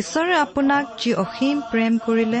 ঈশ্বৰে আপোনাক যি অসীম প্ৰেম কৰিলে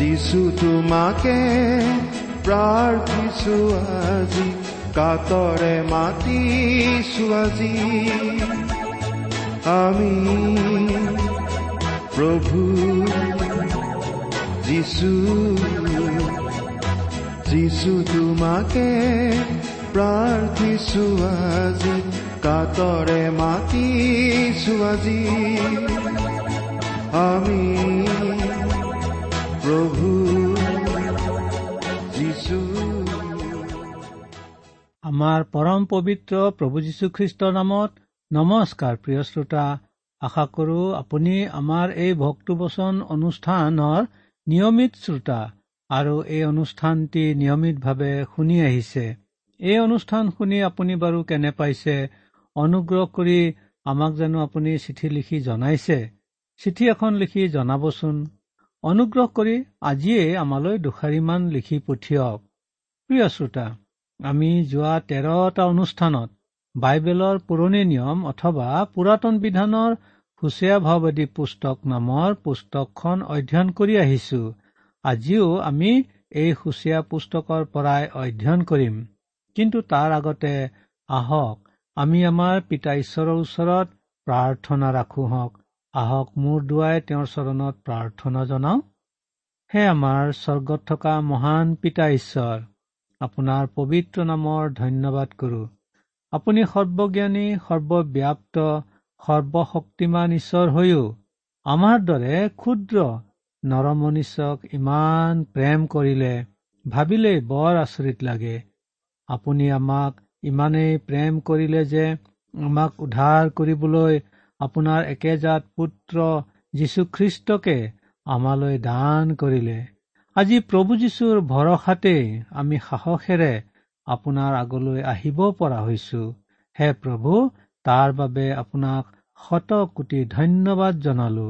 যিছু তোমাকে প্ৰাৰ্থিছো আজি কাতৰে মাতিছো আজি। আমি প্ৰভু যিছু যিছু তোমাকে প্ৰাৰ্থিছো আজি কাতৰে মাতিছো আজি। আমি প্ৰভু আমাৰ পৰম পবিত্ৰ প্ৰভু যীশুখ্ৰীষ্টৰ নামত নমস্কাৰ প্ৰিয় শ্ৰোতা আশা কৰো আপুনি আমাৰ এই ভক্তবচন অনুষ্ঠানৰ নিয়মিত শ্ৰোতা আৰু এই অনুষ্ঠানটি নিয়মিতভাৱে শুনি আহিছে। এই অনুষ্ঠান শুনি আপুনি বাৰু কেনে পাইছে? অনুগ্ৰহ কৰি আমাক জানো আপুনি চিঠি লিখি জনাইছে। চিঠি এখন লিখি জনাবচোন। অনুগ্ৰহ কৰি আজিয়ে আমালৈ দুষাৰিমান লিখি পঠিয়াওক। প্ৰিয় শ্ৰোতা আমি যোৱা তেৰটা অনুষ্ঠানত বাইবেলৰ পুৰণি নিয়ম অথবা পুৰাতন বিধানৰ হুচীয়া ভাৱবাদী পুস্তক নামৰ পুস্তকখন অধ্যয়ন কৰি আহিছো। আজিও আমি এই হুচীয়া পুস্তকৰ পৰাই অধ্যয়ন কৰিম। কিন্তু তাৰ আগতে আহক আমি আমাৰ পিতা ঈশ্বৰৰ ওচৰত প্ৰাৰ্থনা ৰাখো হওক। আহক মূৰ দুৱাই তেওঁৰ চৰণত প্ৰাৰ্থনা জনাওঁ। হে আমাৰ স্বৰ্গত থকা মহান পিতা ঈশ্বৰ আপোনাৰ পবিত্ৰ নামৰ ধন্যবাদ কৰো। আপুনি সৰ্বজ্ঞানী সৰ্বব্যাপ্ত সৰ্বশক্তিমান ঈশ্বৰ হৈও আমাৰ দৰে ক্ষুদ্ৰ নৰমনিষক ইমান প্ৰেম কৰিলে ভাবিলেই বৰ আচৰিত লাগে। আপুনি আমাক ইমানেই প্ৰেম কৰিলে যে আমাক উদ্ধাৰ কৰিবলৈ আপোনাৰ একেজাত পুত্ৰ যীশুখ্ৰীষ্টকে আমালৈ দান কৰিলে। আজি প্ৰভু যীশুৰ ভৰসাতে আমি সাহসেৰে আপোনাৰ আগলৈ আহিব পৰা হৈছো। হে প্ৰভু তাৰ বাবে আপোনাক শত কোটি ধন্যবাদ জনালো।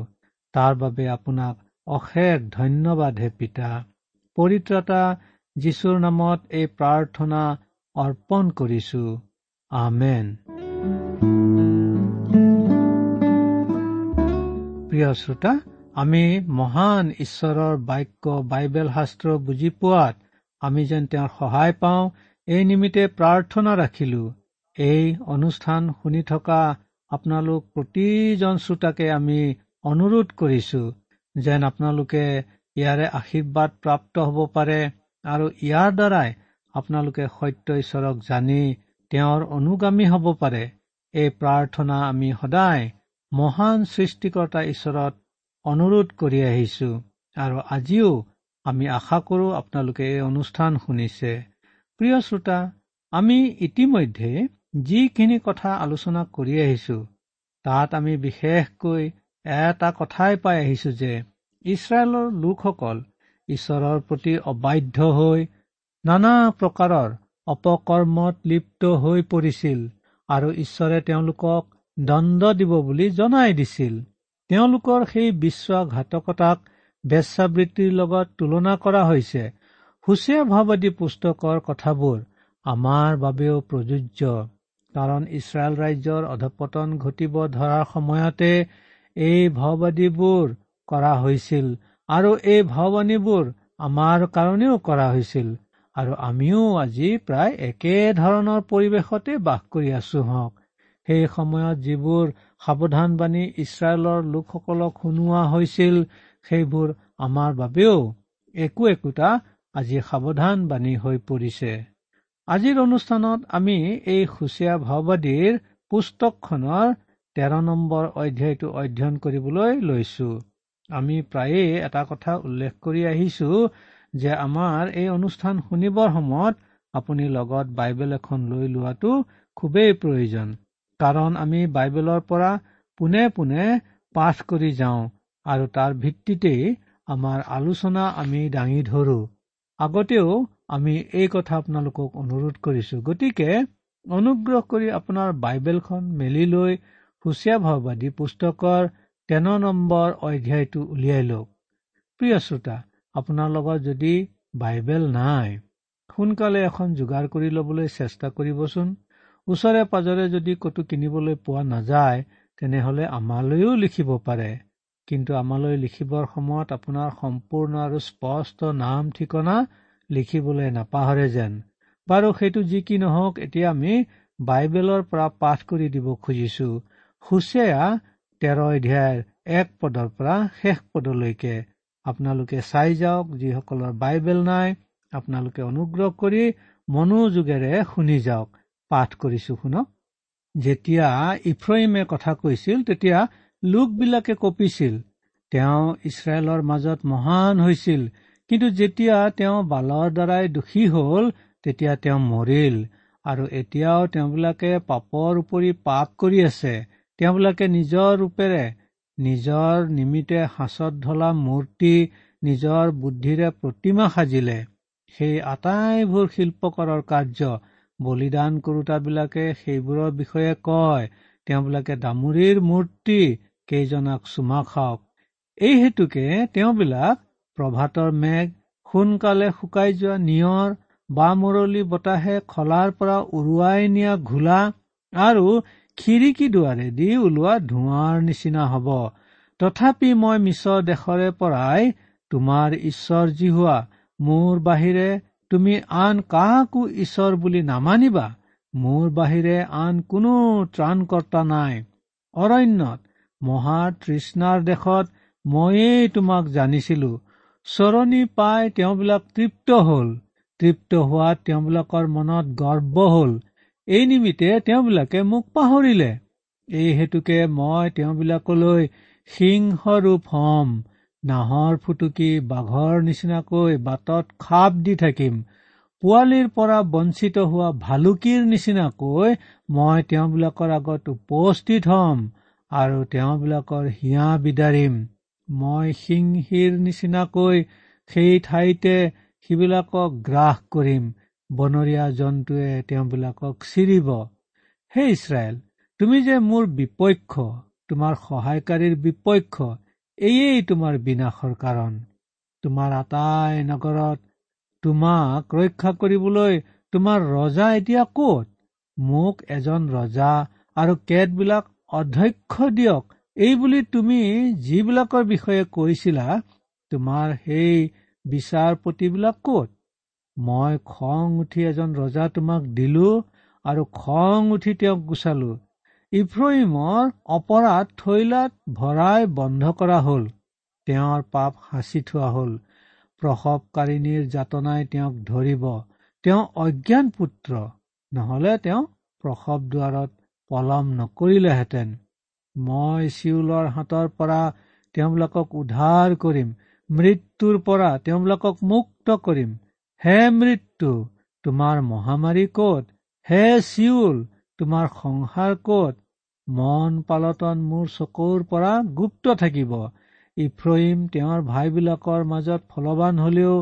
তাৰ বাবে আপোনাক অশেষ ধন্যবাদ হে পিতা। পৰিত্ৰতা যীশুৰ নামত এই প্ৰাৰ্থনা অৰ্পণ কৰিছো। আমেন। প্ৰিয় শ্ৰোতা আমি মহান ঈশ্বৰৰ বাক্য বাইবেল শাস্ত্ৰ বুজি পোৱাত আমি যেন তেওঁৰ সহায় পাওঁ এই নিমিত্তে প্ৰাৰ্থনা ৰাখিলো। এই অনুষ্ঠান শুনি থকা আপোনালোক প্ৰতিজন শ্ৰোতাকে আমি অনুৰোধ কৰিছো যেন আপোনালোকে ইয়াৰে আশীৰ্বাদ প্ৰাপ্ত হ'ব পাৰে আৰু ইয়াৰ দ্বাৰাই আপোনালোকে সত্য ঈশ্বৰক জানি তেওঁৰ অনুগামী হ'ব পাৰে। এই প্ৰাৰ্থনা আমি সদায় মহান সৃষ্টিকৰ্তা ঈশ্বৰত অনুৰোধ কৰি আহিছো আৰু আজিও আমি আশা কৰো আপোনালোকে এই অনুষ্ঠান শুনিছে। প্ৰিয় শ্ৰোতা আমি ইতিমধ্যে যিখিনি কথা আলোচনা কৰি আহিছো তাত আমি বিশেষকৈ এটা কথাই পাই আহিছো যে ইছৰাইলৰ লোকসকল ঈশ্বৰৰ প্ৰতি অবাধ্য হৈ নানা প্ৰকাৰৰ অপকৰ্মত লিপ্ত হৈ পৰিছিল আৰু ঈশ্বৰে তেওঁলোকক দণ্ড দিব বুলি জনাই দিছিল। তেওঁলোকৰ সেই বিশ্বাসঘাতকতাক বেচাবৃত্তিৰ লগত তুলনা কৰা হৈছে। হুচীয়া ভাৱবাদী পুস্তকৰ কথাবোৰ আমাৰ বাবেও প্ৰযোজ্য কাৰণ ইছৰাইল ৰাজ্যৰ অধপতন ঘটিব ধৰাৰ সময়তে এই ভাওবাদীবোৰ কৰা হৈছিল আৰু এই ভাওবাণীবোৰ আমাৰ কাৰণেও কৰা হৈছিল আৰু আমিও আজি প্ৰায় একে ধৰণৰ পৰিৱেশতে বাস কৰি আছো হওক। সেই সময়ত যিবোৰ সাৱধানবাণী ইছৰাইলৰ লোকসকলক শুনোৱা হৈছিল সেইবোৰ আমাৰ বাবেও একো একোটা আজি সাৱধান বাণী হৈ পৰিছে। আজিৰ অনুষ্ঠানত আমি এই সুচীয়া ভাওবাদীৰ পুস্তকখনৰ তেৰ নম্বৰ অধ্যায়টো অধ্যয়ন কৰিবলৈ লৈছো। আমি প্ৰায়ে এটা কথা উল্লেখ কৰি আহিছো যে আমাৰ এই অনুষ্ঠান শুনিবৰ সময়ত আপুনি লগত বাইবেল এখন লৈ লোৱাটো খুবেই প্ৰয়োজন। কাৰণ আমি বাইবেলৰ পৰা পোনে পোনে পাঠ কৰি যাওঁ আৰু তাৰ ভিত্তিতেই আমাৰ আলোচনা আমি দাঙি ধৰো। আগতেও আমি এই কথা আপোনালোকক অনুৰোধ কৰিছো। গতিকে অনুগ্ৰহ কৰি আপোনাৰ বাইবেলখন মেলি লৈ সুচীয়া ভাওবাদী পুস্তকৰ তেন নম্বৰ অধ্যায়টো উলিয়াই লওক। প্ৰিয় শ্ৰোতা আপোনাৰ লগত যদি বাইবেল নাই সোনকালে এখন যোগাৰ কৰি ল'বলৈ চেষ্টা কৰিবচোন। ওচৰে পাজৰে যদি ক'তো কিনিবলৈ পোৱা নাযায় তেনেহলে আমালৈও লিখিব পাৰে। কিন্তু আমালৈ লিখিবৰ সময়ত আপোনাৰ সম্পূৰ্ণ আৰু স্পষ্ট নাম ঠিকনা লিখিবলৈ নাপাহৰে যেন। বাৰু সেইটো যি কি নহওক এতিয়া আমি বাইবেলৰ পৰা পাঠ কৰি দিব খুজিছো। সুচেয়া তেৰ অধ্যায়ৰ এক পদৰ পৰা শেষ পদলৈকে। আপোনালোকে চাই যাওক যিসকলৰ বাইবেল নাই আপোনালোকে অনুগ্ৰহ কৰি মনোযোগেৰে শুনি যাওক। পাঠ কৰিছো শুনক যেতিয়া ইফ্ৰইমে কথা কৈছিল তেতিয়া লোকবিলাকে কঁপিছিল। তেওঁ ইছৰাইলৰ মাজত মহান হৈছিল। কিন্তু যেতিয়া তেওঁ বালৰ দ্বাৰাই দোষী হল তেতিয়া তেওঁ মৰিল। আৰু এতিয়াও তেওঁবিলাকে পাপৰ উপৰি পাপ কৰি আছে। তেওঁবিলাকে নিজৰ ৰূপেৰে নিজৰ নিমিত্তে সাঁচত ঢলা মূৰ্তি নিজৰ বুদ্ধিৰে প্ৰতিমা সাজিলে। সেই আটাইবোৰ শিল্পকৰৰ কাৰ্য বলিদান কৰোতাবিলাকে সেইবোৰৰ বিষয়ে কয়। তেওঁবিলাকে দামুৰীৰ মূৰ্তি কেইজনাক চুমা খাওক। এই হেতুকে তেওঁবিলাক প্ৰভাতৰ মেঘ সোনকালে শুকাই যোৱা নিয়ৰ বা মৰলি বতাহে খলাৰ পৰা উৰুৱাই নিয়া ঘোলা আৰু খিৰিকী দুৱাৰেদি ওলোৱা ধোঁৱাৰ নিচিনা হব। তথাপি মই মিছৰ দেশৰে পৰাই তোমাৰ ঈশ্বৰ যি হোৱা মোৰ বাহিৰে তুমি আন কাকো ঈশ্বৰ বুলি নামানিবা মোৰ বাহিৰে আন কোনো ত্ৰাণকৰ্তা নাই। অৰণ্যত মহা তৃষ্ণাৰ দেশত ময়েই তোমাক জানিছিলো। চৰণি পাই তেওঁবিলাক তৃপ্ত হল। তৃপ্ত হোৱাত তেওঁবিলাকৰ মনত গৰ্ব হল। এই নিমিত্তে তেওঁবিলাকে মোক পাহৰিলে। এই হেতুকে মই তেওঁবিলাকলৈ সিংহৰূপ হম। নাহৰ ফুটুকি বাঘৰ নিচিনাকৈ বাটত খাপ দি থাকিম। পোৱালিৰ পৰা বঞ্চিত হোৱা ভালুকিৰ নিচিনাকৈ মই তেওঁবিলাকৰ আগত উপস্থিত হম আৰু তেওঁবিলাকৰ হিয়া বিদাৰিম। মই সিংহীৰ নিচিনাকৈ সেই ঠাইতে সিবিলাকক গ্ৰাস কৰিম। বনৰীয়া জন্তুৱে তেওঁবিলাকক চিৰিব। হে ইছৰাইল তুমি যে মোৰ বিপক্ষ তোমাৰ সহায়কাৰীৰ বিপক্ষ এয়েই তোমাৰ বিনাশৰ কাৰণ। তোমাৰ আটাই নগৰত তোমাক ৰক্ষা কৰিবলৈ তোমাৰ ৰজা এতিয়া কত? মোক এজন ৰজা আৰু কেতবিলাক অধ্যক্ষ দিয়ক। এইবুলি তুমি যিবিলাকৰ বিষয়ে কৈছিলা তোমাৰ সেই বিচাৰপতিবিলাক কত? মই খং উঠি এজন ৰজা তোমাক দিলো আৰু খং উঠি তেওঁক গুচালো। ইফ্ৰহিমৰ অপৰাধ থৈলাত ভৰাই বন্ধ কৰা হল। তেওঁৰ পাপ সাঁচি থোৱা হল। প্ৰসৱকাৰিণীৰ যাতনাই তেওঁক ধৰিব। তেওঁ অজ্ঞান পুত্ৰ। নহলে তেওঁ প্ৰসৱ দুৱাৰত পলম নকৰিলেহেঁতেন। মই চিউলৰ হাতৰ পৰা তেওঁবিলাকক উদ্ধাৰ কৰিম। মৃত্যুৰ পৰা তেওঁবিলাকক মুক্ত কৰিম। হে মৃত্যু তোমাৰ মহামাৰী কত? হে চিউল তোমাৰ সংসাৰ কত? মন পালতন মোৰ চকুৰ পৰা গুপ্ত থাকিব। ইফ্ৰহিম তেওঁৰ ভাইবিলাকৰ মাজত ফলৱান হলেও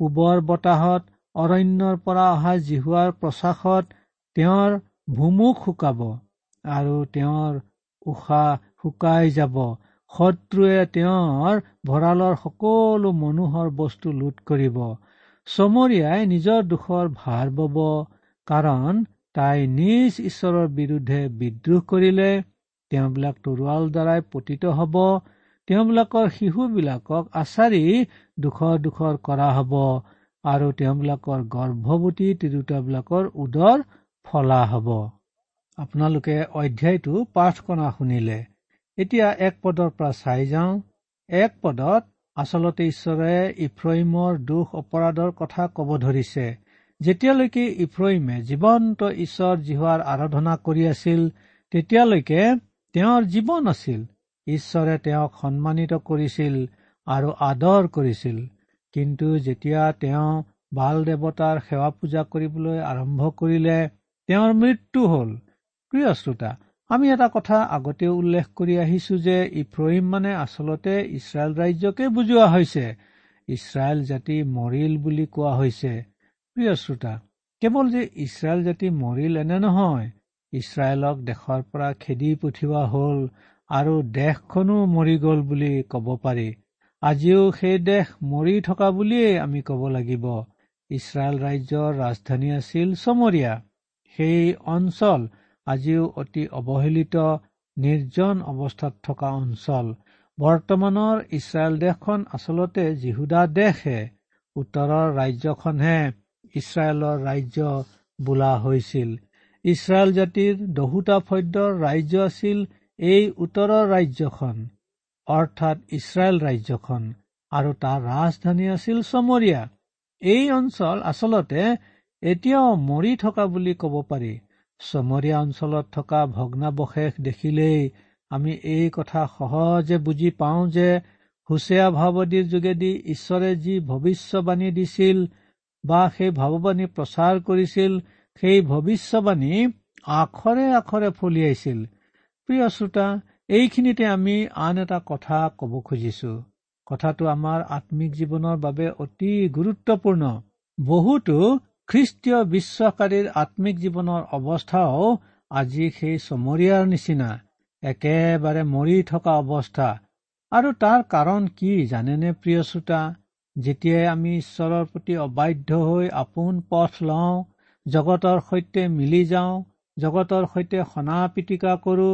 পূবৰ বতাহত অৰণ্যৰ পৰা অহা জিহুৱাৰ প্ৰশ্বাসত তেওঁৰ ভুমুক শুকাব আৰু তেওঁৰ উশাহ শুকাই যাব। শত্ৰুৱে তেওঁৰ ভঁৰালৰ সকলো মনোহৰ বস্তু লোট কৰিব। চমৰীয়াই নিজৰ দুখৰ ভাৰ বব। কাৰণ তাই নিজ ঈশ্বৰৰ বিৰুদ্ধে বিদ্ৰোহ কৰিলে তেওঁবিলাক তৰোৱাল দ্বাৰাই পতিত হব তেওঁবিলাকৰ শিশুবিলাকক আচাৰি দুখৰ দুখৰ কৰা হব আৰু তেওঁবিলাকৰ গৰ্ভৱতী তিৰোতাবিলাকৰ উদৰ ফলা হব। আপোনালোকে অধ্যায়টো পাঠ কৰা শুনিলে। এতিয়া এক পদৰ পৰা চাই যাওঁ। এক পদত আচলতে ঈশ্বৰে ইফ্ৰহিমৰ দুখ অপৰাধৰ কথা কব ধৰিছে। যেতিয়ালৈকে ইফ্ৰহিমে জীৱন্ত ঈশ্বৰ জিহুৱাৰ আৰাধনা কৰি আছিল তেতিয়ালৈকে তেওঁৰ জীৱন আছিল। ঈশ্বৰে তেওঁক সন্মানিত কৰিছিল আৰু আদৰ কৰিছিল। কিন্তু যেতিয়া তেওঁ বাল দেৱতাৰ সেৱা পূজা কৰিবলৈ আৰম্ভ কৰিলে তেওঁৰ মৃত্যু হল। প্ৰিয় শ্ৰোতা আমি এটা কথা আগতেও উল্লেখ কৰি আহিছো যে ইফ্ৰহিম মানে আচলতে ইছৰাইল ৰাজ্যকে বুজোৱা হৈছে। ইছৰাইল জাতি মৰিল বুলি কোৱা হৈছে। প্ৰিয় শ্ৰোতা কেৱল যে ইছৰাইল জাতি মৰিল এনে নহয় ইছৰাইলক দেশৰ পৰা খেদি পঠিওৱা হল আৰু দেশখনো মৰি গল বুলি কব পাৰি। আজিও সেই দেশ মৰি থকা বুলিয়েই আমি কব লাগিব। ইছৰাইল ৰাজ্যৰ ৰাজধানী আছিল চমৰীয়া। সেই অঞ্চল আজিও অতি অৱহেলিত নিৰ্জন অৱস্থাত থকা অঞ্চল। বৰ্তমানৰ ইছৰাইল দেশখন আচলতে জিহুদা দেশহে উত্তৰৰ ৰাজ্যখনহে। ইছৰাইলৰ ৰাজ্য বোলা হৈছিল। ইছৰাইল জাতিৰ দহোটা ফদ্যৰ ৰাজ্য আছিল এই উত্তৰৰ ৰাজ্যখন অৰ্থাৎ ইছৰাইল ৰাজ্যখন আৰু তাৰ ৰাজধানী আছিল চমৰীয়া। এই অঞ্চল আচলতে এতিয়াও মৰি থকা বুলি কব পাৰি। চমৰীয়া অঞ্চলত থকা ভগ্নাৱশেষ দেখিলেই আমি এই কথা সহজে বুজি পাওঁ যে হুচেয়া ভাৱদীৰ যোগেদি ঈশ্বৰে যি ভৱিষ্যবাণী দিছিল বা সেই ভাৱবাণী প্ৰচাৰ কৰিছিল সেই ভৱিষ্যবাণী আখৰে আখৰে ফলিয়াইছিল। প্ৰিয় শ্ৰোতা এইখিনিতে আমি আন এটা কথা কব খুজিছো। কথাটো আমাৰ আত্মিক জীৱনৰ বাবে অতি গুৰুত্বপূৰ্ণ। বহুতো খ্ৰীষ্টীয় বিশ্বাসকাৰীৰ আত্মিক জীৱনৰ অৱস্থাও আজি সেই চমৰীয়াৰ নিচিনা একেবাৰে মৰি থকা অৱস্থা। আৰু তাৰ কাৰণ কি জানেনে প্ৰিয় শ্ৰোতা? যেতিয়াই আমি ঈশ্বৰৰ প্ৰতি অবাধ্য হৈ আপোন পথ লওঁ জগতৰ সৈতে মিলি যাওঁ জগতৰ সৈতে সনা পিটিকা কৰো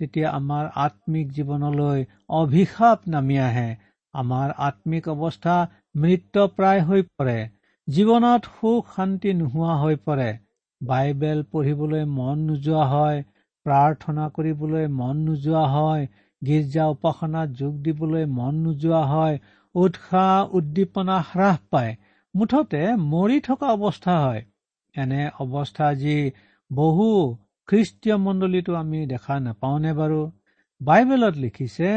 তেতিয়া আমাৰ আত্মিক জীৱনলৈ অভিশাপ নামি আহে। আমাৰ আত্মিক অৱস্থা মৃত্যপ্ৰায় হৈ পৰে। জীৱনত সুখ শান্তি নোহোৱা হৈ পৰে। বাইবেল পঢ়িবলৈ মন নোযোৱা হয় প্ৰাৰ্থনা কৰিবলৈ মন নোযোৱা হয় গীৰ্জা উপাসনাত যোগ দিবলৈ মন নোযোৱা হয় উৎসাহ উদ্দীপনা হ্ৰাস পায়। মুঠতে মৰি থকা অৱস্থা হয়। এনে অৱস্থা যি বহু খ্ৰীষ্টীয় মণ্ডলীটো আমি দেখা নাপাওনে বাৰু? বাইবেলত লিখিছে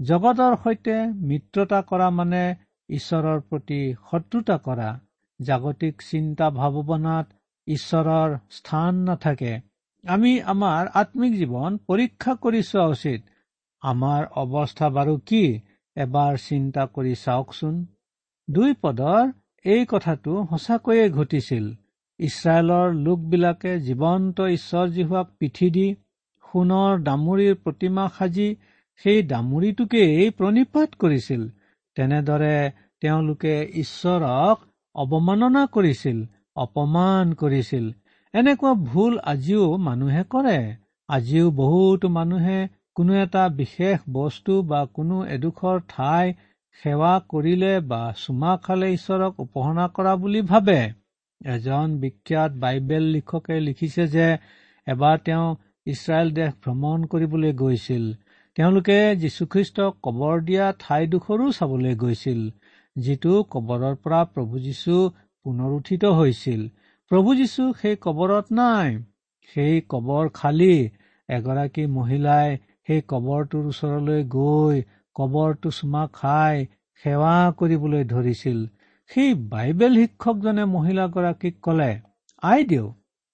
জগতৰ সৈতে মিত্ৰতা কৰা মানে ঈশ্বৰৰ প্ৰতি শত্ৰুতা কৰা। জাগতিক চিন্তা ভাৱনাত ঈশ্বৰৰ স্থান নাথাকে। আমি আমাৰ আত্মিক জীৱন পৰীক্ষা কৰি চোৱা উচিত। আমাৰ অৱস্থা বাৰু কি? এবাৰ চিন্তা কৰি চাওকচোন। দুই পদৰ এই কথাটো সঁচাকৈয়ে ঘটিছিল। ইছৰাইলৰ লোকবিলাকে জীৱন্ত ঈশ্বৰ জীহুৱাক পিঠি দি সোণৰ দামুৰিৰ প্ৰতিমা সাজি সেই দামুৰিটোকেই প্ৰণিপাত কৰিছিল। তেনেদৰে তেওঁলোকে ঈশ্বৰক অৱমাননা কৰিছিল অপমান কৰিছিল। এনেকুৱা ভুল আজিও মানুহে কৰে। আজিও বহুতো মানুহে কোনো এটা বিশেষ বস্তু বা কোনো এডোখৰ ঠাই সেৱা কৰিলে বা চুমা খালে ঈশ্বৰক উপাসনা কৰা বুলি ভাবে। এজন বিখ্যাত বাইবেল লিখকে লিখিছে যে এবাৰ তেওঁ ইছৰাইল দেশ ভ্ৰমণ কৰিবলৈ গৈছিল। তেওঁলোকে যীশুখ্ৰীষ্টক কবৰ দিয়া ঠাইডোখৰো চাবলৈ গৈছিল যিটো কবৰৰ পৰা প্ৰভু যীশু পুনৰ উঠিত হৈছিল। প্ৰভু যীশু সেই কবৰত নাই। সেই কবৰ খালী এগৰাকী মহিলাই সেই কবৰটোৰ ওচৰলৈ গৈ কবৰটো চুমা খাই সেৱা কৰিবলৈ ধৰিছিল। সেই বাইবেল শিক্ষকজনে মহিলাগৰাকীক কলে আই দেউ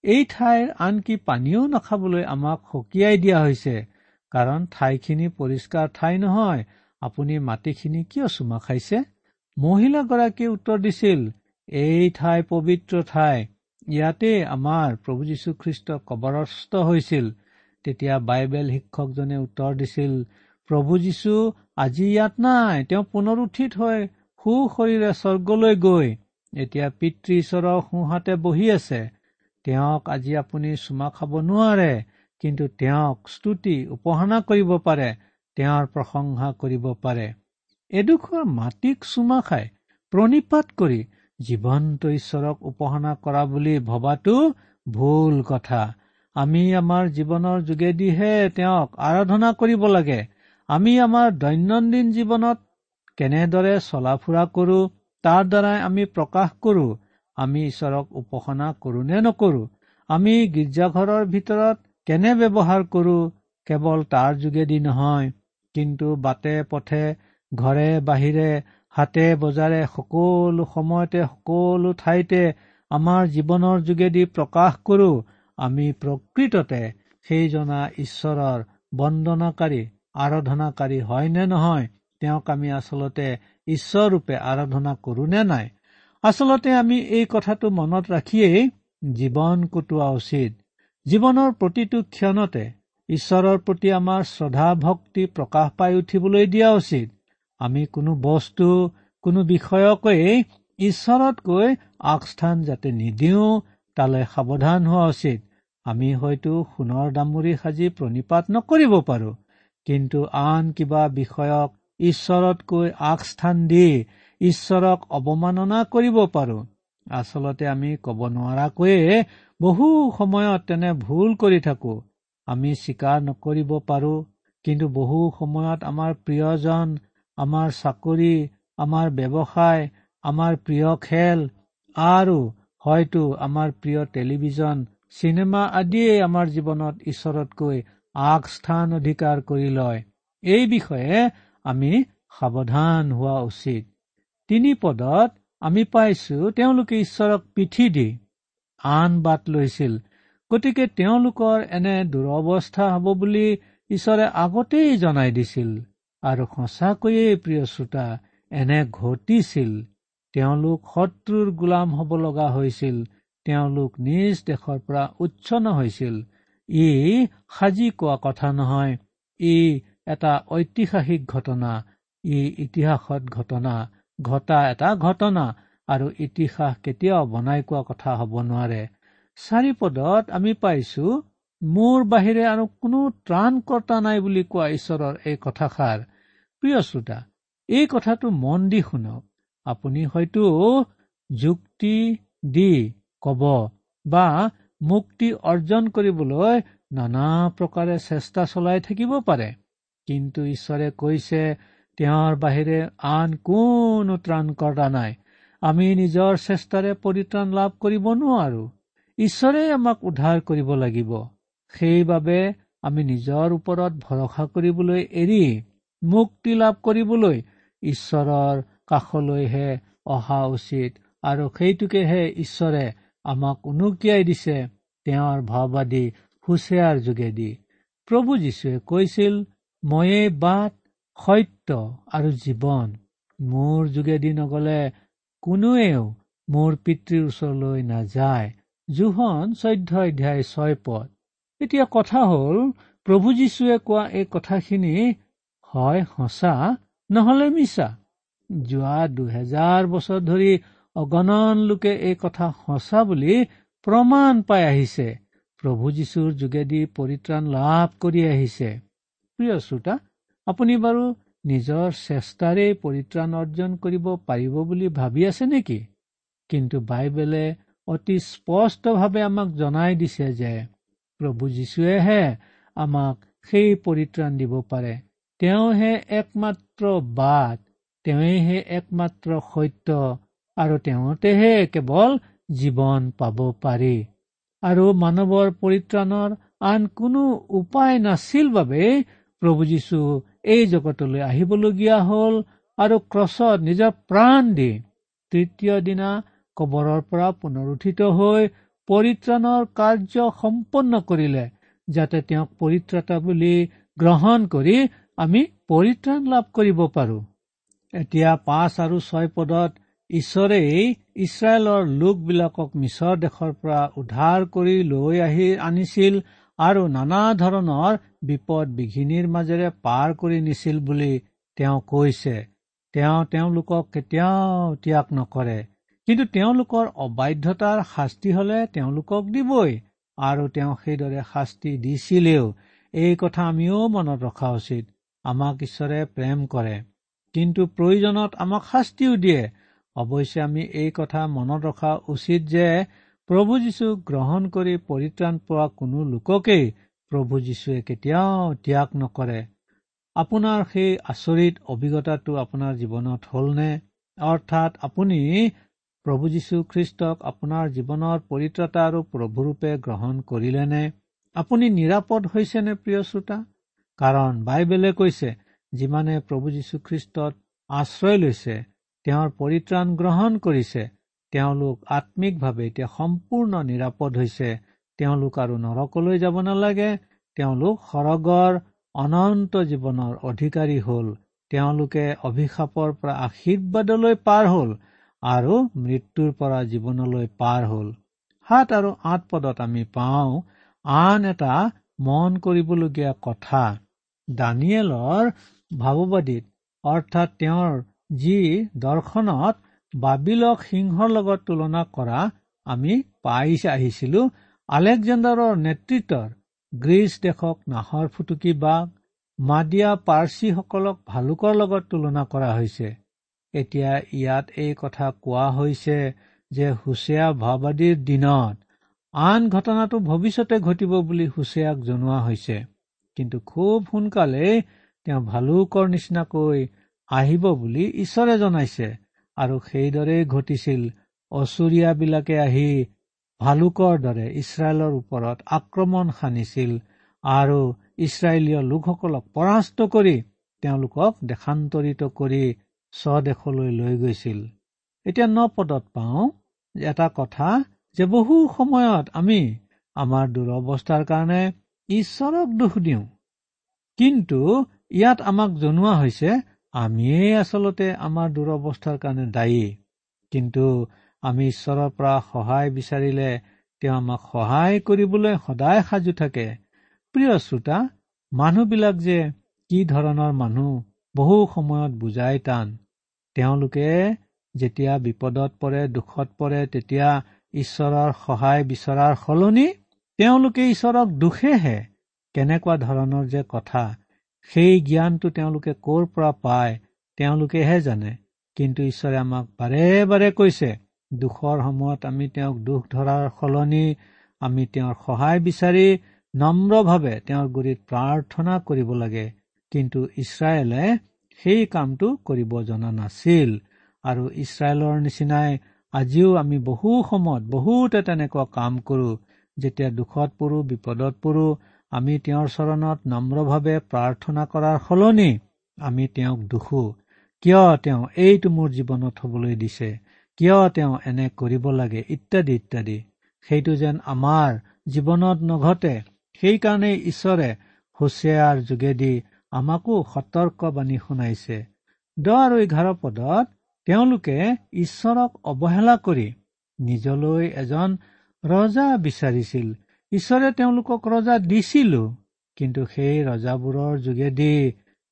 এই ঠাইৰ আনকি পানীও নাখাবলৈ আমাক সকীয়াই দিয়া হৈছে। কাৰণ ঠাইখিনি পৰিষ্কাৰ ঠাই নহয়। আপুনি মাটিখিনি কিয় চুমা খাইছে? মহিলাগৰাকীয়ে উত্তৰ দিছিল এই ঠাই পবিত্ৰ ঠাই। ইয়াতে আমাৰ প্ৰভু যীশুখ্ৰীষ্ট কবৰস্থ হৈছিল। তেতিয়া বাইবেল শিক্ষকজনে উত্তৰ দিছিল প্ৰভু যীশু আজি ইয়াত নাই তেওঁ পুনৰুঠিত হৈ সুশৰীৰে স্বৰ্গলৈ গৈ এতিয়া পিতৃ ঈশ্বৰৰ সোঁহাতে বহি আছে তেওঁক আজি আপুনি চুমা খাব নোৱাৰে কিন্তু তেওঁক স্তুতি উপাসনা কৰিব পাৰে তেওঁৰ প্ৰশংসা কৰিব পাৰে। এডোখৰ মাটিক চুমা খাই প্ৰণিপাত কৰি জীৱন্ত ঈশ্বৰক উপাসনা কৰা বুলি ভবাটো ভুল কথা। আমি আমাৰ জীৱনৰ যোগেদিহে তেওঁক আৰাধনা কৰিব লাগে। আমি আমাৰ দৈনন্দিন জীৱনত কেনেদৰে চলা ফুৰা কৰো তাৰ দ্বাৰাই আমি প্ৰকাশ কৰো আমি ঈশ্বৰক উপাসনা কৰো নে নকৰো আমি গীৰ্জাঘৰৰ ভিতৰত কেনে ব্যৱহাৰ কৰো কেৱল তাৰ যোগেদি নহয় কিন্তু বাটে পথে ঘৰে বাহিৰে হাতে বজাৰে সকলো সময়তে সকলো ঠাইতে আমাৰ জীৱনৰ যোগেদি প্ৰকাশ কৰো আমি প্ৰকৃততে সেইজনা ঈশ্বৰৰ বন্দনাকাৰী আৰাধনাকাৰী হয় নে নহয় তেওঁক আমি আচলতে ঈশ্বৰৰূপে আৰাধনা কৰো নে নাই? আচলতে আমি এই কথাটো মনত ৰাখিয়েই জীৱন কটোৱা উচিত। জীৱনৰ প্ৰতিটো ক্ষণতে ঈশ্বৰৰ প্ৰতি আমাৰ শ্ৰদ্ধা ভক্তি প্ৰকাশ পাই উঠিবলৈ দিয়া উচিত। আমি কোনো বস্তু কোনো বিষয়কেই ঈশ্বৰতকৈ আগস্থান যাতে নিদিওঁ তালৈ সাৱধান হোৱা উচিত। আমি হয়তো সোণৰ দামুৰি সাজি প্ৰণিপাত নকৰিব পাৰো কিন্তু আন কিবা বিষয়ক ঈশ্বৰতকৈ আগস্থান দি ঈশ্বৰক অৱমাননা কৰিব পাৰো। আচলতে আমি কব নোৱাৰাকৈয়ে বহু সময়ত তেনে ভুল কৰি থাকো। আমি স্বীকাৰ নকৰিব পাৰো কিন্তু বহু সময়ত আমাৰ প্ৰিয়জন আমাৰ চাকৰি আমাৰ ব্যৱসায় আমাৰ প্ৰিয় খেল আৰু হয়তো আমাৰ প্ৰিয় টেলিভিছন চিনেমা আদিয়ে আমাৰ জীৱনত ঈশ্বৰতকৈ আগস্থান অধিকাৰ কৰি লয়। এই বিষয়ে আমি সাৱধান হোৱা উচিত। তিনি পদত আমি পাইছো তেওঁলোকে ঈশ্বৰক পিঠি দি আন বাট লৈছিল। গতিকে তেওঁলোকৰ এনে দুৰৱস্থা হব বুলি ঈশ্বৰে আগতেই জনাই দিছিল। আৰু সঁচাকৈয়ে প্ৰিয় শ্ৰোতা এনে ঘটিছিল। তেওঁলোক শত্ৰুৰ গোলাম হব লগা হৈছিল। তেওঁলোক নিজ দেশৰ পৰা উচ্ছন্ন হৈছিল। ই সাজি কোৱা কথা নহয়। ই এটা ঐতিহাসিক ঘটনা। ই ইতিহাসত ঘটনা ঘটা এটা ঘটনা আৰু ইতিহাস কেতিয়াও বনাই কোৱা কথা হব নোৱাৰে। চাৰি পদত আমি পাইছো মোৰ বাহিৰে আৰু কোনো ত্ৰাণকৰ্তা নাই বুলি কোৱা ঈশ্বৰৰ এই কথাষাৰ। প্ৰিয় শ্ৰোতা এই কথাটো মন দি শুনক। আপুনি হয়তো যুক্তি দি কব বা মুক্তি অৰ্জন কৰিবলৈ নানা প্ৰকাৰে চেষ্টা চলাই থাকিব পাৰে। কিন্তু ঈশ্বৰে কৈছে তেওঁৰ বাহিৰে আন কোনো ত্ৰাণকৰ্তা নাই। আমি নিজৰ চেষ্টাৰে পৰিত্ৰাণ লাভ কৰিব নোৱাৰো। ঈশ্বৰে আমাক উদ্ধাৰ কৰিব লাগিব। সেইবাবে আমি নিজৰ ওপৰত ভৰসা কৰিবলৈ এৰি মুক্তি লাভ কৰিবলৈ ঈশ্বৰৰ কাষলৈহে অহা উচিত। আৰু সেইটোকেহে ঈশ্বৰে আমাক উনুকিয়াই দিছে তেওঁৰ ভাওবাদী হুচেয়াৰ যোগেদি। প্ৰভু যীশুৱে কৈছিল ময়ে বাট সত্য আৰু জীৱন। মোৰ যোগেদি নগলে কোনোৱেও মোৰ পিতৃৰ ওচৰলৈ নাযায়। জোহন চৈধ্য অধ্যায় ছয় পদ। এতিয়া কথা হল প্ৰভু যীশুৱে কোৱা এই কথাখিনি হয় সঁচা নহলে মিছা? যোৱা দুহেজাৰ বছৰ ধৰি অগণন লোকে এই কথা সঁচা বুলি প্ৰমাণ পাই আহিছে। প্ৰভু যীশুৰ যোগেদি পৰিত্ৰাণ লাভ কৰি আহিছে। প্ৰিয় শ্ৰোতা আপুনি বাৰু নিজৰ চেষ্টাৰে পৰিত্ৰাণ অৰ্জন কৰিব পাৰিব বুলি ভাবি আছে নেকি? কিন্তু বাইবেলে অতি স্পষ্টভাৱে আমাক জনাই দিছে যে প্ৰভু যীশুৱেহে আমাক সেই পৰিত্ৰাণ দিব পাৰে। তেওঁহে একমাত্ৰ বাট তেওঁহে একমাত্ৰ সত্য আৰু তেওঁতেহে কেৱল জীৱন পাব পাৰি। আৰু মানৱৰ পৰিত্ৰাণৰ আন কোনো উপায় নাছিল বাবেই প্ৰভু যীশু এই জগতলৈ আহিবলগীয়া হল আৰু ক্ৰছত নিজৰ প্ৰাণ দি তৃতীয় দিনা কবৰৰ পৰা পুনৰুঠিত হৈ পৰিত্ৰাণৰ কাৰ্য সম্পন্ন কৰিলে যাতে তেওঁক পৰিত্ৰাতা বুলি গ্ৰহণ কৰি আমি পৰিত্ৰাণ লাভ কৰিব পাৰো। এতিয়া পাঁচ আৰু ছয় পদত ঈশ্বৰেই ইছৰাইলৰ লোকবিলাকক মিছৰ দেশৰ পৰা উদ্ধাৰ কৰি লৈ আহি আনিছিল আৰু নানা ধৰণৰ বিপদ বিঘিনিৰ মাজেৰে পাৰ কৰি নিছিল বুলি তেওঁ কৈছে। তেওঁ তেওঁলোকক কেতিয়াও ত্যাগ নকৰে। কিন্তু তেওঁলোকৰ অবাধ্যতাৰ শাস্তি হলে তেওঁলোকক দিবই আৰু তেওঁ সেইদৰে শাস্তি দিছিলেও। এই কথা আমিও মনত ৰখা উচিত। আমাক ঈশ্বৰে প্ৰেম কৰে। কিন্তু প্ৰয়োজনত আমাক শাস্তিও দিয়ে। অৱশ্যে আমি এই কথা মনত ৰখা উচিত যে প্ৰভু যীশুক গ্ৰহণ কৰি পৰিত্ৰাণ পোৱা কোনো লোককেই প্ৰভু যীশুৱে কেতিয়াও ত্যাগ নকৰে। আপোনাৰ সেই আচৰিত অভিজ্ঞতাটো আপোনাৰ জীৱনত হলনে? অৰ্থাৎ আপুনি প্ৰভু যীশু খ্ৰীষ্টক আপোনাৰ জীৱনৰ পৰিত্ৰতা আৰু প্ৰভুৰূপে গ্ৰহণ কৰিলেনে? আপুনি নিৰাপদ হৈছেনে প্ৰিয় শ্ৰোতা? কাৰণ বাইবেলে কৈছে যিমানে প্ৰভু যীশুখ্ৰীষ্টত আশ্ৰয় লৈছে তেওঁৰ পৰিত্ৰাণ গ্ৰহণ কৰিছে তেওঁলোক আত্মিকভাৱে এতিয়া সম্পূৰ্ণ নিৰাপদ হৈছে। তেওঁলোক আৰু নৰকলৈ যাব নালাগে। তেওঁলোক সৰগৰ অনন্ত জীৱনৰ অধিকাৰী হল। তেওঁলোকে অভিশাপৰ পৰা আশীৰ্বাদলৈ পাৰ হল আৰু মৃত্যুৰ পৰা জীৱনলৈ পাৰ হল। সাত আৰু আঠ পদত আমি পাওঁ আন এটা মন কৰিবলগীয়া কথা। দানিয়েলৰ ভাৱবাদীত অৰ্থাৎ তেওঁৰ যি দৰ্শনত বাবিলক সিংহৰ লগত তুলনা কৰা আমি পাই আহিছিলো আলেকজেণ্ডাৰৰ নেতৃত্বৰ গ্ৰীচ দেশক নাহৰ ফুটুকি বাঘ মাদিয়া পাৰ্চীসকলক ভালুকৰ লগত তুলনা কৰা হৈছে। এতিয়া ইয়াত এই কথা কোৱা হৈছে যে হুছেয়া ভাওবাদীৰ দিনত আন ঘটনাটো ভৱিষ্যতে ঘটিব বুলি হুছেয়াক জনোৱা হৈছে। কিন্তু খুব সোনকালেই তেওঁ ভালুকৰ নিচিনাকৈ আহিব বুলি ঈশ্বৰে জনাইছে আৰু সেইদৰেই ঘটিছিল। অচুৰীয়াবিলাকে আহি ভালুকৰ দৰে ইছৰাইলৰ ওপৰত আক্ৰমণ সানিছিল আৰু ইছৰাইলীয় লোকসকলক পৰাস্ত কৰি তেওঁলোকক দেশান্তৰিত কৰি স্বদেশলৈ লৈ গৈছিল। এতিয়া ন পদত পাওঁ এটা কথা যে বহু সময়ত আমি আমাৰ দুৰৱস্থাৰ কাৰণে ঈশ্বৰক দোষ দিওঁ। কিন্তু ইয়াত আমাক জনোৱা হৈছে আমিয়েই আচলতে আমাৰ দুৰৱস্থাৰ কাৰণে দায়ী। কিন্তু আমি ঈশ্বৰৰ পৰা সহায় বিচাৰিলে তেওঁ আমাক সহায় কৰিবলৈ সদায় সাজু থাকে। প্ৰিয় শ্ৰোতা মানুহবিলাক যে কি ধৰণৰ মানুহ বহু সময়ত বুজাই টান তেওঁলোকে যেতিয়া বিপদত পৰে দুখত পৰে তেতিয়া ঈশ্বৰৰ সহায় বিচৰাৰ সলনি তেওঁলোকে ঈশ্বৰক দুখেহে কেনেকুৱা ধৰণৰ যে কথা সেই জ্ঞানটো তেওঁলোকে ক'ৰ পৰা পায় তেওঁলোকেহে জানে। কিন্তু ঈশ্বৰে আমাক বাৰে বাৰে কৈছে দুখৰ সময়ত আমি তেওঁক দুখ ধৰাৰ সলনি আমি তেওঁৰ সহায় বিচাৰি নম্ৰভাৱে তেওঁৰ গুৰিত প্ৰাৰ্থনা কৰিব লাগে। কিন্তু ইছৰাইলে সেই কামটো কৰিব জনা নাছিল আৰু ইছৰাইলৰ নিচিনাই আজিও আমি বহু সময়ত বহুতে তেনেকুৱা কাম কৰো। যেতিয়া দুখত পৰো বিপদত পৰো আমি তেওঁৰ চৰণত নম্ৰভাৱে প্ৰাৰ্থনা কৰাৰ সলনি আমি তেওঁক দুখো। কিয় তেওঁ এইটো মোৰ জীৱনত হবলৈ দিছে? কিয় তেওঁ এনে কৰিব লাগে? ইত্যাদি ইত্যাদি। সেইটো যেন আমাৰ জীৱনত নঘটে। সেইকাৰণেই ঈশ্বৰে হুচিয়াৰ যোগেদি আমাকো সতৰ্কবাণী শুনাইছে। দহ আৰু এঘাৰ পদত তেওঁলোকে ঈশ্বৰক অৱহেলা কৰি নিজলৈ এজন ৰজা বিচাৰিছিল। ঈশ্বৰে তেওঁলোকক ৰজা দিছিলো কিন্তু সেই ৰজাবোৰৰ যোগেদি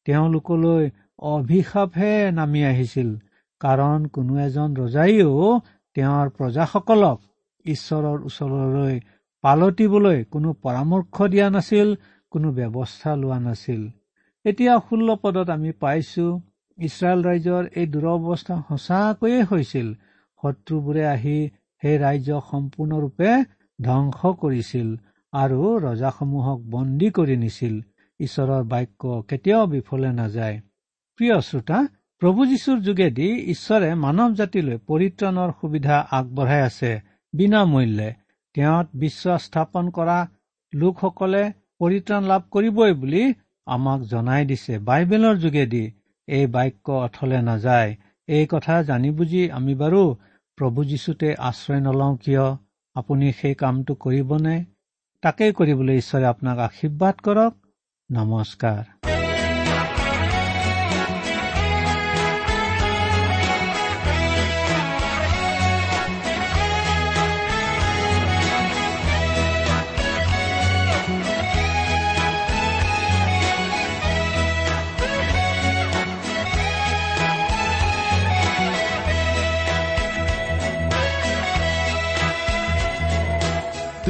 তেওঁলোকলৈ অভিশাপহে নামি আহিছিল কাৰণ কোনো এজন ৰজাইও তেওঁৰ প্ৰজাসকলক ঈশ্বৰৰ ওচৰলৈ পালতিবলৈ কোনো পৰামৰ্শ দিয়া নাছিল কোনো ব্যৱস্থা লোৱা নাছিল। এতিয়া ষোল্ল পদত আমি পাইছো ইছৰাইল ৰাইজৰ এই দুৰৱস্থা সঁচাকৈয়ে হৈছিল। শত্ৰুবোৰে আহি সেই ৰাজ্য সম্পূৰ্ণৰূপে ধ্বংস কৰিছিল আৰু ৰজাসমূহক বন্দী কৰি নিছিল। ঈশ্বৰৰ বাক্য কেতিয়াও বিফলে নাযায়। প্ৰিয় শ্ৰোতা প্ৰভু যীশুৰ যোগেদি ঈশ্বৰে মানৱ জাতিলৈ পৰিত্ৰাণৰ সুবিধা আগবঢ়াই আছে বিনামূল্যে। তেওঁত বিশ্বাস স্থাপন কৰা লোকসকলে পৰিত্ৰাণ লাভ কৰিবই বুলি আমাক জনাই দিছে বাইবেলৰ যোগেদি। এই বাক্য অথলে নাযায়। এই কথা জানি বুজি আমি বাৰু প্ৰভু যীশুতে আশ্ৰয় নলওঁ কিয়? আপুনি সেই কামটো কৰিবনে তাকেই কৰিবলৈ ঈশ্বৰে আপোনাক আশীৰ্বাদ কৰক। নমস্কাৰ।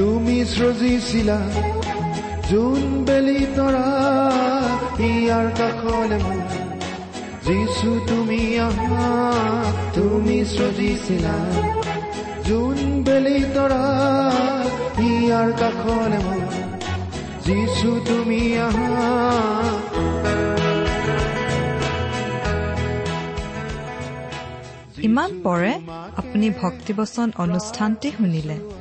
তুমি সৃজিছিলা যোন বেলি তৰা ইয়াৰ কাষলে মোৰ। যিছু তুমি আহা তুমি সৃজিছিলা যোন বেলি তৰা ইয়াৰ কাষলে মোৰ। যিছু তুমি আহা। ইমান পৰে আপুনি ভক্তিবচন অনুষ্ঠানটি শুনিলে।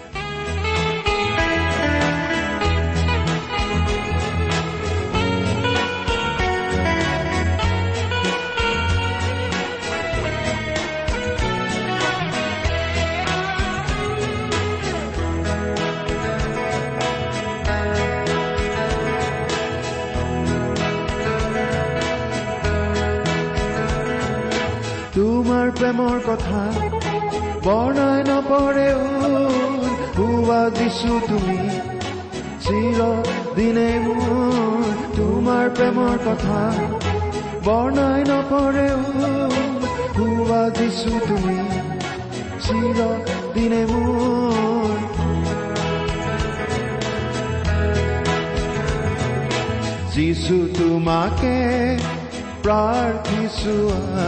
প্ৰেমৰ কথা। বৰ্ণাই নপৰে হোৱা দিছো তুমি। চিৰ দিনে মোৰ তোমাৰ প্ৰেমৰ কথা। বৰ্ণাই নপৰে হোৱা দিছো তুমি। চিৰ দিনে মোৰ যিছু তোমাকে প্ৰাৰ্থিছো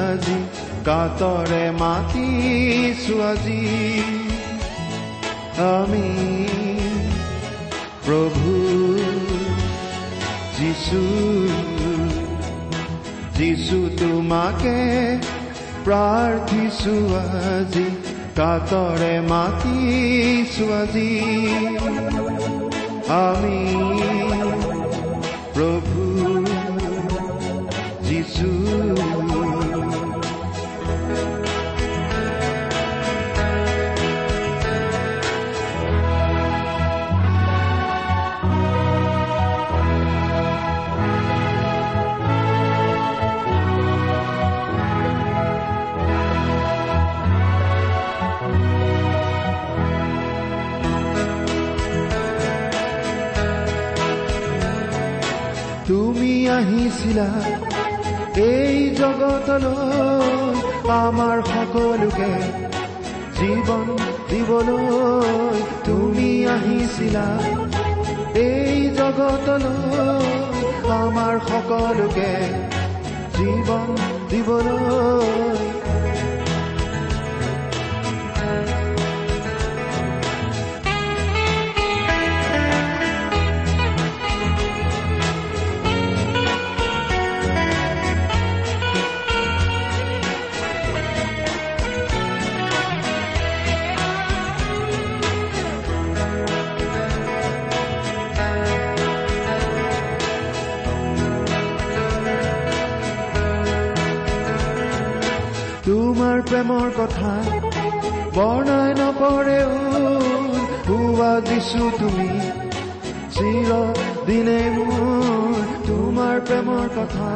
আজি। কাতৰে মাতিছো আজি আমি প্ৰভু যিছু যিছু তোমাকে প্ৰাৰ্থিছো আজি। কাতৰে মাতিছো আজি আমি প্ৰভু যিছু আহিছিলা। এই জগতলৈ আমাৰ সকলোকে জীৱন দিবলৈ তুমি আহিছিলা। এই জগতলৈ আমাৰ সকলোকে জীৱন দিবলৈ তোমাৰ প্ৰেমৰ কথা। বৰ্ণাই নপৰেও হোৱা দিছো তুমি। চিৰ দিনে মোৰ তোমাৰ প্ৰেমৰ কথা।